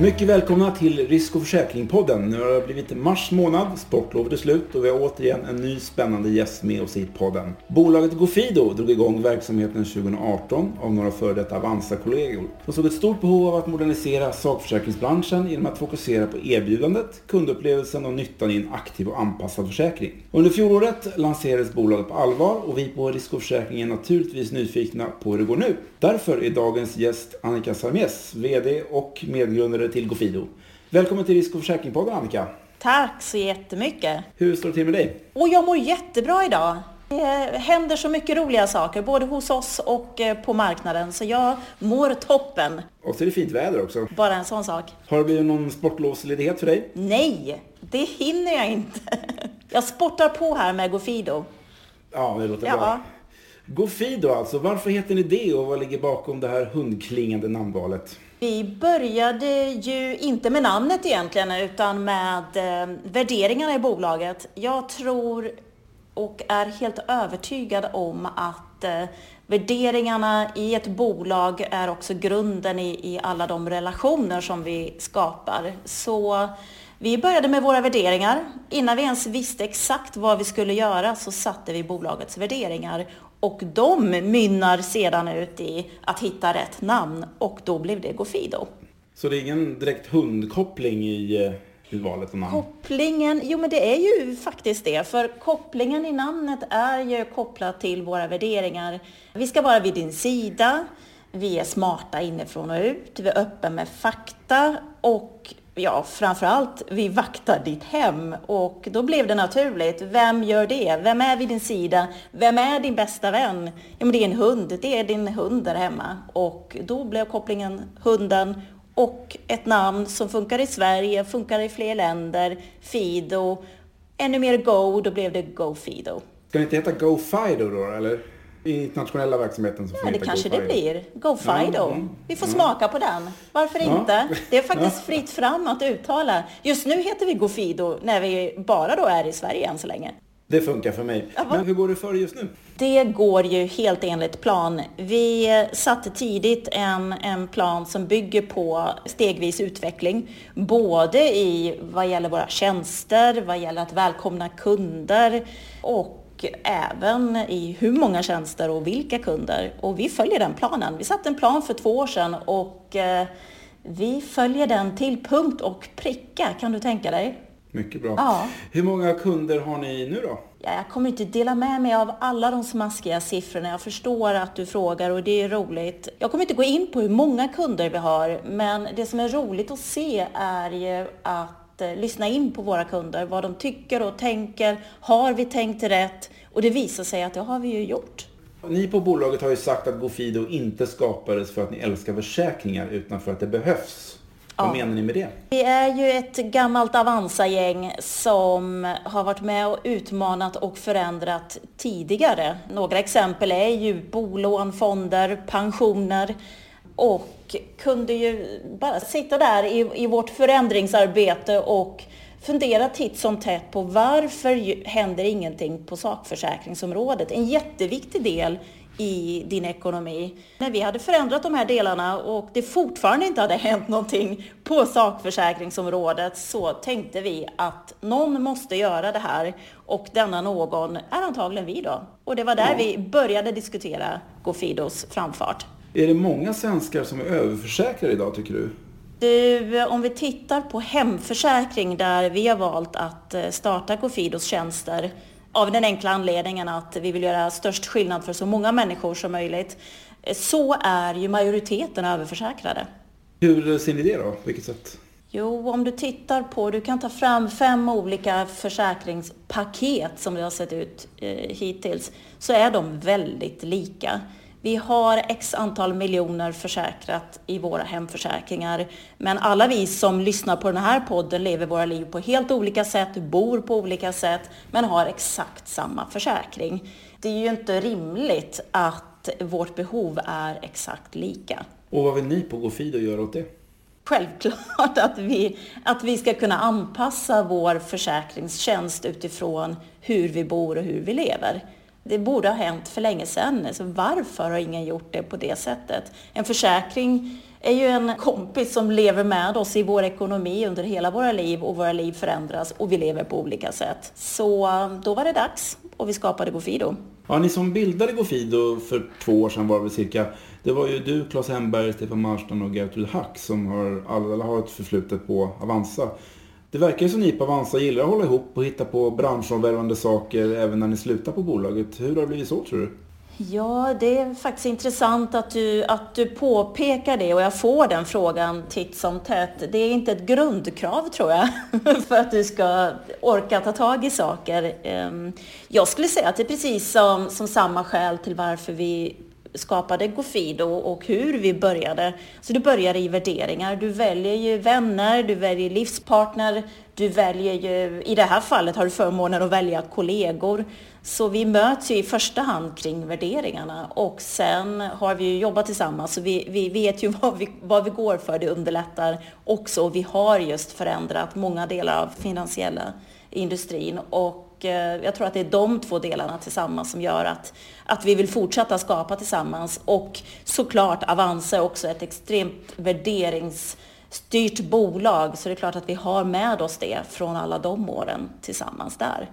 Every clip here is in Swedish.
Mycket välkomna till Risk och försäkringpodden. Nu har det blivit mars månad, sportlovet är slut och vi har återigen en ny spännande gäst med oss i podden. Bolaget Gofido drog igång verksamheten 2018 av några före detta Avanza-kollegor. De såg ett stort behov av att modernisera sakförsäkringsbranschen genom att fokusera på erbjudandet, kundupplevelsen och nyttan i en aktiv och anpassad försäkring. Under fjolåret lanserades bolaget på allvar och vi på Risk och försäkring är naturligtvis nyfikna på hur det går nu. Därför är dagens gäst Annika Sarmes, VD och medgrundare till Gofido. Välkommen till Risk och försäkringspodden Annika. Tack så jättemycket. Hur står det till med dig? Och jag mår jättebra idag. Det händer så mycket roliga saker, både hos oss och eh, på marknaden, så jag mår toppen. Och så är det fint väder också. Bara en sån sak. Har det blivit någon sportlovsledighet för dig? Nej, det hinner jag inte. Jag sportar på här med Gofido. Ja, det låter Ja. bra. Gofido alltså, varför heter ni det och vad ligger bakom det här hundklingande namnvalet? Vi började ju inte med namnet egentligen, utan med eh, värderingarna i bolaget. Jag tror och är helt övertygad om att eh, värderingarna i ett bolag är också grunden i, i alla de relationer som vi skapar. Så vi började med våra värderingar. Innan vi ens visste exakt vad vi skulle göra så satte vi bolagets värderingar och de mynnar sedan ut i att hitta rätt namn och då blev det Gofido. Så det är ingen direkt hundkoppling i, eh, i valet av namn? Kopplingen, jo men det är ju faktiskt det, för kopplingen i namnet är ju kopplat till våra värderingar. Vi ska vara vid din sida, vi är smarta inifrån och ut, vi är öppna med fakta och ja, framförallt, vi vaktar ditt hem och då blev det naturligt. Vem gör det? Vem är vid din sida? Vem är din bästa vän? Ja, men det är en hund. Det är din hund där hemma. Och då blev kopplingen hunden och ett namn som funkar i Sverige, funkar i fler länder, Fido. Ännu mer Go, då blev det Go Fido. Ska det inte heta Go-Fido då eller? I internationella verksamheten så får Ja, det kanske det blir. Go Fido. mm, Vi får smaka på den. Varför Ja. inte? Det är faktiskt fritt fram att uttala. Just nu heter vi Gofido när vi bara då är i Sverige än så länge. Det funkar för mig. Men hur går det för just nu? Det går ju helt enligt plan. Vi satte tidigt en, en plan som bygger på stegvis utveckling. Både i vad gäller våra tjänster, vad gäller att välkomna kunder och även i hur många tjänster och vilka kunder. Och vi följer den planen. Vi satte en plan för två år sedan och eh, vi följer den till punkt och pricka, kan du tänka dig? Mycket bra. Ja. Hur många kunder har ni nu då? Ja, jag kommer inte dela med mig av alla de smaskiga siffrorna. Jag förstår att du frågar och det är roligt. Jag kommer inte gå in på hur många kunder vi har, men det som är roligt att se är ju att eh, lyssna in på våra kunder, vad de tycker och tänker. Har vi tänkt rätt? Och det visar sig att det har vi ju gjort. Ni på bolaget har ju sagt att Gofido inte skapades för att ni älskar försäkringar utan för att det behövs. Vad Ja. menar ni med det? Vi är ju ett gammalt Avanza-gäng som har varit med och utmanat och förändrat tidigare. Några exempel är ju bolån, fonder, pensioner och kunde ju bara sitta där i, i vårt förändringsarbete och fundera titt som tätt på varför händer ingenting på sakförsäkringsområdet? En jätteviktig del i din ekonomi. När vi hade förändrat de här delarna och det fortfarande inte hade hänt någonting på sakförsäkringsområdet så tänkte vi att någon måste göra det här och denna någon är antagligen vi då. Och det var där vi började diskutera Gofidos framfart. Är det många svenskar som är överförsäkrade idag tycker du? Du, om vi tittar på hemförsäkring där vi har valt att eh, starta Gofidos tjänster av den enkla anledningen att vi vill göra störst skillnad för så många människor som möjligt, eh, så är ju majoriteten överförsäkrade. Hur ser ni det då? På vilket sätt? Jo, om du tittar på, du kan ta fram fem olika försäkringspaket som det har sett ut eh, hittills, så är de väldigt lika. Vi har x antal miljoner försäkrat i våra hemförsäkringar, men alla vi som lyssnar på den här podden lever våra liv på helt olika sätt, bor på olika sätt, men har exakt samma försäkring. Det är ju inte rimligt att vårt behov är exakt lika. Och vad vill ni på Gofido göra åt det? Självklart att vi, att vi ska kunna anpassa vår försäkringstjänst utifrån hur vi bor och hur vi lever. Det borde ha hänt för länge sedan. Så varför har ingen gjort det på det sättet? En försäkring är ju en kompis som lever med oss i vår ekonomi under hela våra liv och våra liv förändras och vi lever på olika sätt. Så eh, då var det dags och vi skapade Gofido. Ja, ni som bildade Gofido för två år sedan var det cirka. Det var ju du, Claes Hemberg, Stefan Marstrand och Gertrud Hack som har, alla har ett förflutet på Avanza. Det verkar ju som ni på Avanza gillar att hålla ihop och hitta på branschomvälvande saker även när ni slutar på bolaget. Hur har det blivit så tror du? Ja, det är faktiskt intressant att du, att du påpekar det och jag får den frågan titt som tätt. Det är inte ett grundkrav tror jag för att du ska orka ta tag i saker. Ehm, jag skulle säga att det är precis som, som samma skäl till varför vi skapade Gofido och hur vi började. Så du börjar i värderingar. Du väljer ju vänner, du väljer livspartner, du väljer ju, i det här fallet har du förmånen att välja kollegor. Så vi möts ju i första hand kring värderingarna och sen har vi ju jobbat tillsammans så vi, vi vet ju vad vi, vad vi går för. Det underlättar också. Vi har just förändrat många delar av finansiella industrin och eh, jag tror att det är de två delarna tillsammans som gör att, att vi vill fortsätta skapa tillsammans. Och såklart Avanza är också ett extremt värderingsstyrt bolag så det är klart att vi har med oss det från alla de åren tillsammans där.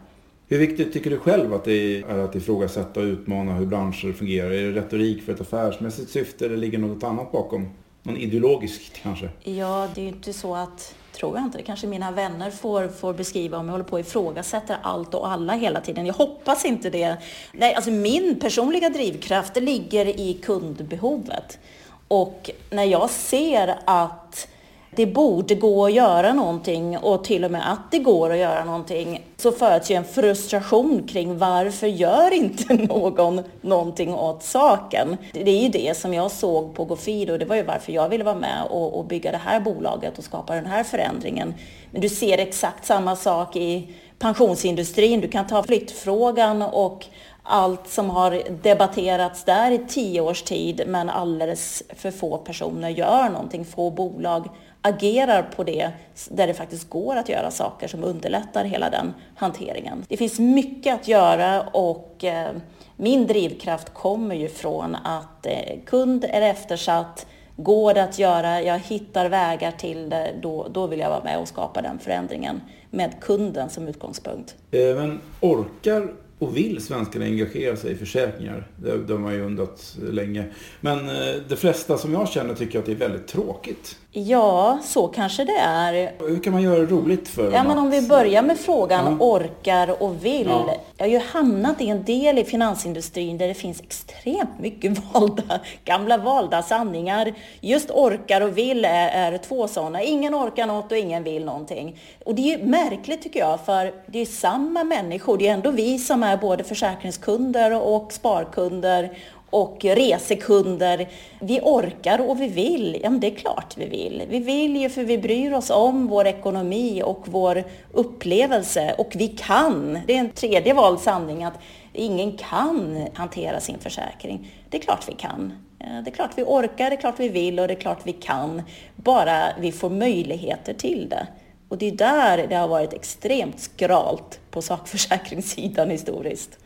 Hur viktigt tycker du själv att det är att ifrågasätta och utmana hur branscher fungerar? Är det retorik för ett affärsmässigt syfte eller ligger något annat bakom? Någon ideologiskt kanske? Ja, det är ju inte så att, tror jag inte, det kanske mina vänner får, får beskriva om jag håller på och ifrågasätter allt och alla hela tiden. Jag hoppas inte det. Nej, alltså min personliga drivkraft ligger i kundbehovet. Och när jag ser att det borde gå att göra någonting och till och med att det går att göra någonting så föds ju en frustration kring varför gör inte någon någonting åt saken? Det är ju det som jag såg på Gofido och det var ju varför jag ville vara med och, och bygga det här bolaget och skapa den här förändringen. Men du ser exakt samma sak i pensionsindustrin. Du kan ta flyttfrågan och allt som har debatterats där i tio års tid men alldeles för få personer gör någonting. Få bolag agerar på det där det faktiskt går att göra saker som underlättar hela den hanteringen. Det finns mycket att göra och eh, min drivkraft kommer ju från att eh, kund är eftersatt, Går det att göra, jag hittar vägar till det, då, då vill jag vara med och skapa den förändringen med kunden som utgångspunkt. Men orkar och vill svenskarna engagera sig i försäkringar? Det, det har man ju undrat länge. Men eh, de flesta som jag känner tycker att det är väldigt tråkigt. Ja, så kanske det är. Hur kan man göra det roligt för Ja, men om vi börjar med frågan ja. orkar och vill. Ja. Jag har ju hamnat i en del i finansindustrin där det finns extremt mycket valda, gamla valda sanningar. Just orkar och vill är, är två sådana. Ingen orkar något och ingen vill någonting. Och det är ju märkligt tycker jag, för det är samma människor. Det är ändå vi som är både försäkringskunder och sparkunder och resekunder. Vi orkar och vi vill. Ja, men det är klart vi vill. Vi vill ju för vi bryr oss om vår ekonomi och vår upplevelse och vi kan. Det är en tredje vald sanning att ingen kan hantera sin försäkring. Det är klart vi kan. Det är klart vi orkar, det är klart vi vill och det är klart vi kan. Bara vi får möjligheter till det. Och det är där det har varit extremt skralt på sakförsäkringssidan historiskt.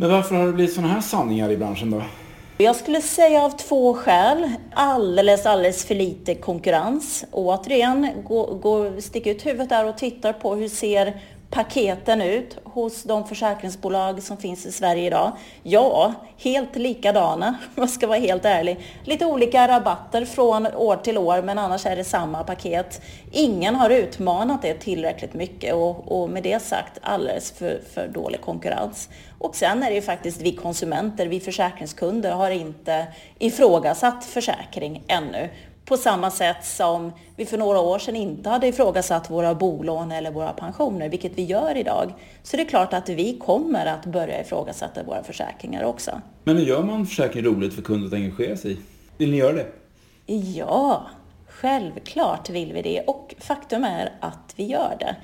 Men varför har det blivit sådana här sanningar i branschen då? Jag skulle säga av två skäl. Alldeles, alldeles för lite konkurrens. Återigen, gå, gå, stick ut huvudet där och titta på hur ser paketen ut hos de försäkringsbolag som finns i Sverige idag? Ja, helt likadana, om jag ska vara helt ärlig. Lite olika rabatter från år till år, men annars är det samma paket. Ingen har utmanat det tillräckligt mycket och, och med det sagt alldeles för, för dålig konkurrens. Och sen är det ju faktiskt vi konsumenter, vi försäkringskunder har inte ifrågasatt försäkring ännu på samma sätt som vi för några år sedan inte hade ifrågasatt våra bolån eller våra pensioner, vilket vi gör idag. Så det är klart att vi kommer att börja ifrågasätta våra försäkringar också. Men hur gör man försäkring roligt för kunder att engagera sig i? Vill ni göra det? Ja, självklart vill vi det och faktum är att vi gör det.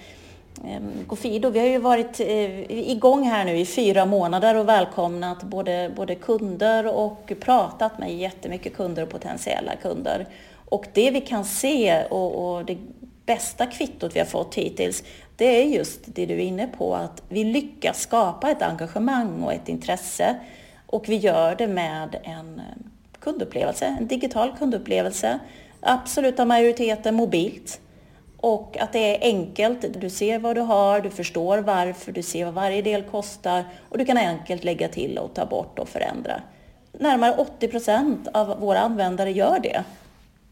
Ehm, Gofido, vi har ju varit eh, igång här nu i fyra månader och välkomnat både, både kunder och pratat med jättemycket kunder och potentiella kunder. Och det vi kan se och, och det bästa kvittot vi har fått hittills, det är just det du är inne på, att vi lyckas skapa ett engagemang och ett intresse och vi gör det med en kundupplevelse, en digital kundupplevelse. Absoluta majoriteten mobilt. Och att det är enkelt, du ser vad du har, du förstår varför, du ser vad varje del kostar och du kan enkelt lägga till och ta bort och förändra. Närmare 80 procent av våra användare gör det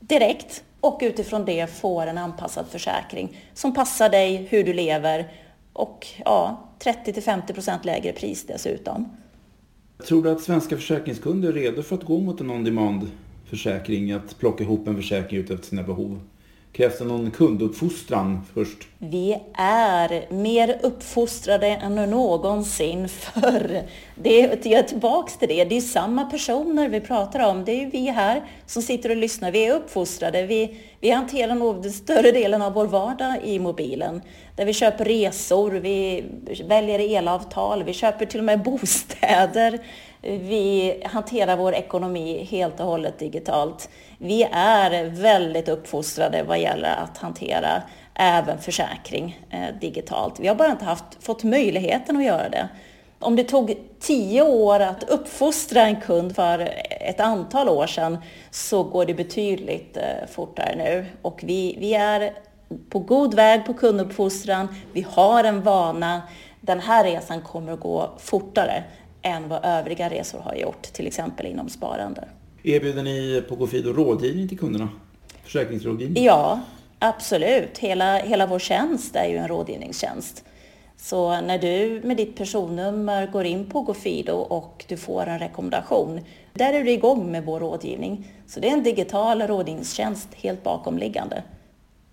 direkt och utifrån det får en anpassad försäkring som passar dig, hur du lever och ja, 30-50 procent lägre pris dessutom. Tror du att svenska försäkringskunder är redo för att gå mot en on-demand-försäkring, att plocka ihop en försäkring utifrån sina behov? Krävs det någon kunduppfostran först? Vi är mer uppfostrade än någonsin förr. Det är, jag är tillbaka till det. Det är samma personer vi pratar om. Det är vi här som sitter och lyssnar. Vi är uppfostrade. Vi, vi hanterar nog den större delen av vår vardag i mobilen. Där vi köper resor, vi väljer elavtal, vi köper till och med bostäder. Vi hanterar vår ekonomi helt och hållet digitalt. Vi är väldigt uppfostrade vad gäller att hantera även försäkring eh, digitalt. Vi har bara inte haft, fått möjligheten att göra det. Om det tog tio år att uppfostra en kund för ett antal år sedan så går det betydligt eh, fortare nu. Och vi, vi är på god väg på kunduppfostran. Vi har en vana. Den här resan kommer att gå fortare än vad övriga resor har gjort, till exempel inom sparande. Erbjuder ni på Gofido rådgivning till kunderna? Försäkringsrådgivning? Ja, absolut. Hela, hela vår tjänst är ju en rådgivningstjänst. Så när du med ditt personnummer går in på Gofido och du får en rekommendation, där är du igång med vår rådgivning. Så det är en digital rådgivningstjänst helt bakomliggande.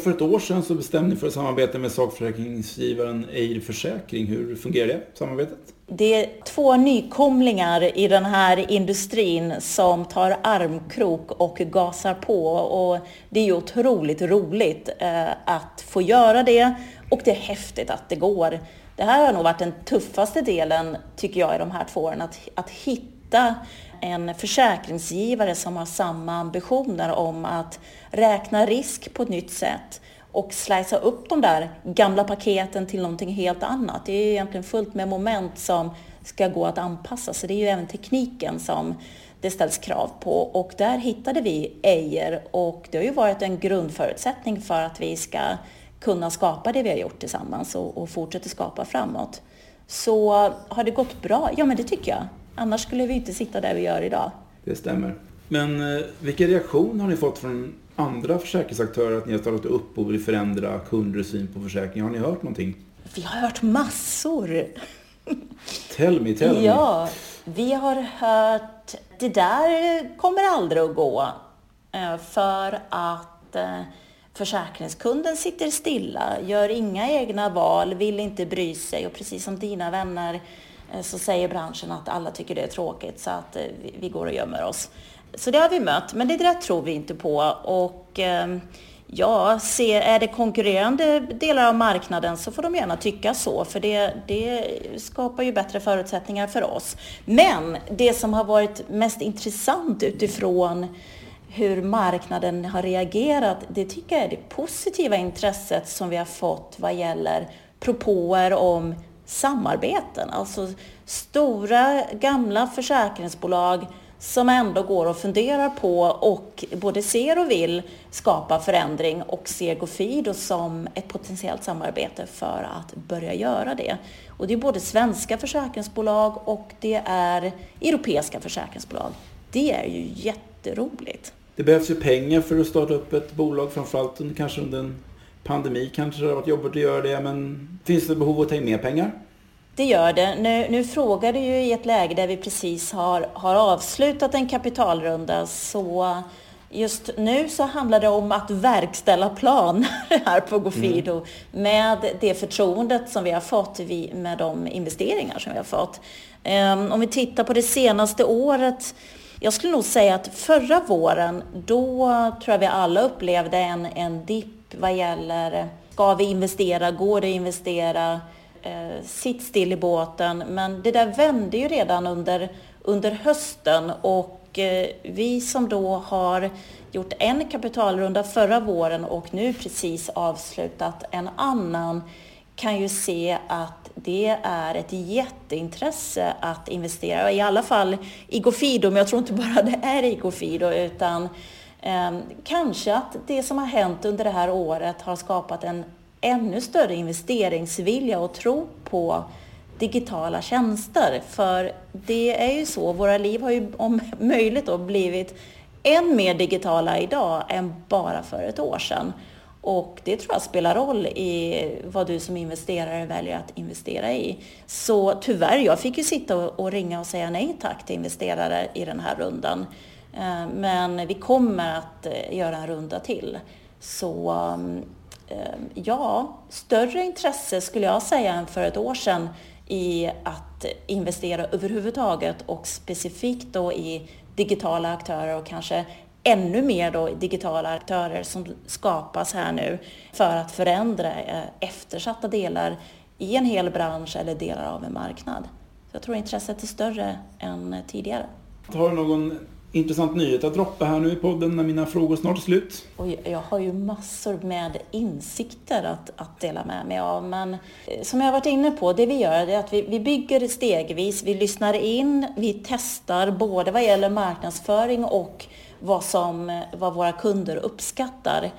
För ett år sedan så bestämde ni för ett samarbete med sakförsäkringsgivaren Eir Försäkring. Hur fungerar det samarbetet? Det är två nykomlingar i den här industrin som tar armkrok och gasar på och det är otroligt roligt eh, att få göra det och det är häftigt att det går. Det här har nog varit den tuffaste delen, tycker jag, i de här två åren, att, att hitta en försäkringsgivare som har samma ambitioner om att räkna risk på ett nytt sätt och slicea upp de där gamla paketen till någonting helt annat. Det är egentligen fullt med moment som ska gå att anpassa, så det är ju även tekniken som det ställs krav på och där hittade vi Ejer och det har ju varit en grundförutsättning för att vi ska kunna skapa det vi har gjort tillsammans och, och fortsätta skapa framåt. Så har det gått bra? Ja, men det tycker jag. Annars skulle vi inte sitta där vi gör idag. Det stämmer. Men eh, vilken reaktion har ni fått från andra försäkringsaktörer att ni har startat upp och vill förändra kunders syn på försäkring? Har ni hört någonting? Vi har hört massor. Tell me, tell me. Ja, vi har hört det där kommer aldrig att gå eh, för att eh, försäkringskunden sitter stilla, gör inga egna val, vill inte bry sig och precis som dina vänner Eh, så säger branschen att alla tycker det är tråkigt så att eh, vi går och gömmer oss. Så det har vi mött, men det där tror vi inte på. Och ehm, ja, är det konkurrerande delar av marknaden så får de gärna tycka så, för det, det skapar ju bättre förutsättningar för oss. Men det som har varit mest intressant utifrån hur marknaden har reagerat, det tycker jag är det positiva intresset som vi har fått vad gäller propåer om samarbeten. Alltså stora gamla försäkringsbolag som ändå går och funderar på och både ser och vill skapa förändring och ser Gofido som ett potentiellt samarbete för att börja göra det. Och det är både svenska försäkringsbolag och det är europeiska försäkringsbolag. Det är ju jätteroligt. Det behövs ju pengar för att starta upp ett bolag, framförallt kanske under en pandemi kanske det har varit jobbigt att göra det, men finns det behov av att ta in mer pengar? Det gör det. Nu, nu frågar du ju i ett läge där vi precis har, har avslutat en kapitalrunda, så just nu så handlar det om att verkställa planer här på Gofido mm. med det förtroendet som vi har fått med de investeringar som vi har fått. Um, om vi tittar på det senaste året jag skulle nog säga att förra våren, då tror jag vi alla upplevde en, en dipp vad gäller, ska vi investera, går det att investera, eh, sitt still i båten. Men det där vände ju redan under, under hösten och eh, vi som då har gjort en kapitalrunda förra våren och nu precis avslutat en annan kan ju se att det är ett jätteintresse att investera, i alla fall i Gofido, men jag tror inte bara det är i Gofido, utan Ehm, kanske att det som har hänt under det här året har skapat en ännu större investeringsvilja och tro på digitala tjänster. För det är ju så, våra liv har ju om möjligt då blivit än mer digitala idag än bara för ett år sedan. Och det tror jag spelar roll i vad du som investerare väljer att investera i. Så tyvärr, jag fick ju sitta och ringa och säga nej tack till investerare i den här rundan. Eh, men vi kommer att eh, göra en runda till. Så eh, ja, större intresse skulle jag säga än för ett år sedan i att investera överhuvudtaget och specifikt då i digitala aktörer och kanske ännu mer då digitala aktörer som skapas här nu för att förändra eftersatta delar i en hel bransch eller delar av en marknad. Så jag tror intresset är större än tidigare. Har du någon intressant nyhet att droppa här nu i podden när mina frågor snart är slut? Och jag har ju massor med insikter att, att dela med mig av. Men eh, som jag varit inne på, det vi gör är att vi, vi bygger stegvis. Vi lyssnar in, vi testar både vad gäller marknadsföring och vad, som, eh, vad våra kunder uppskattar.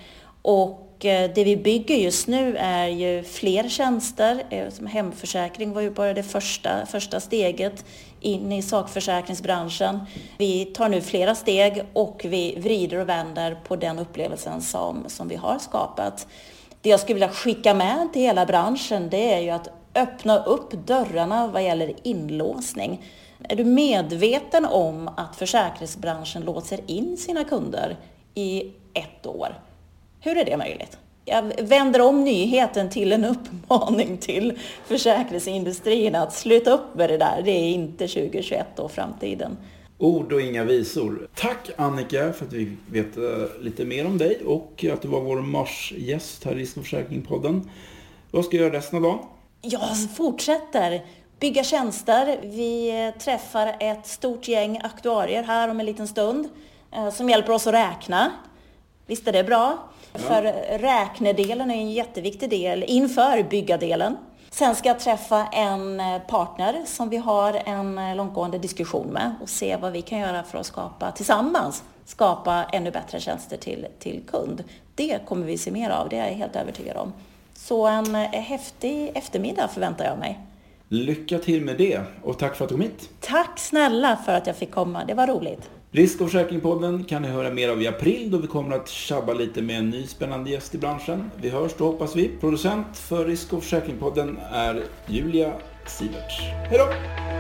Och Eh, det vi bygger just nu är ju fler tjänster. Eh, som hemförsäkring var ju bara det första, första steget in i sakförsäkringsbranschen. Vi tar nu flera steg och vi vrider och vänder på den upplevelsen som, som vi har skapat. Det jag skulle vilja skicka med till hela branschen det är ju att öppna upp dörrarna vad gäller inlåsning. Är du medveten om att försäkringsbranschen låser in sina kunder i ett år? Hur är det möjligt? Jag vänder om nyheten till en uppmaning till försäkringsindustrin att sluta upp med det där. Det är inte 2021 och framtiden. Ord och inga visor. Tack Annika för att vi fick veta lite mer om dig och att du var vår marsgäst här i Risk och försäkringspodden. Vad ska du göra resten av dagen? Jag fortsätter bygga tjänster. Vi träffar ett stort gäng aktuarier här om en liten stund eh, som hjälper oss att räkna. Visst är det bra? Ja. För räknedelen är en jätteviktig del inför byggadelen. Sen ska jag träffa en partner som vi har en långtgående diskussion med och se vad vi kan göra för att skapa tillsammans skapa ännu bättre tjänster till, till kund. Det kommer vi se mer av, det är jag helt övertygad om. Så en häftig eftermiddag förväntar jag mig. Lycka till med det och tack för att du kom hit. Tack snälla för att jag fick komma, det var roligt. Risk och försäkringspodden kan ni höra mer av i april då vi kommer att tjabba lite med en ny spännande gäst i branschen. Vi hörs då hoppas vi. Producent för Risk och försäkringspodden är Julia Siverts. Hej då!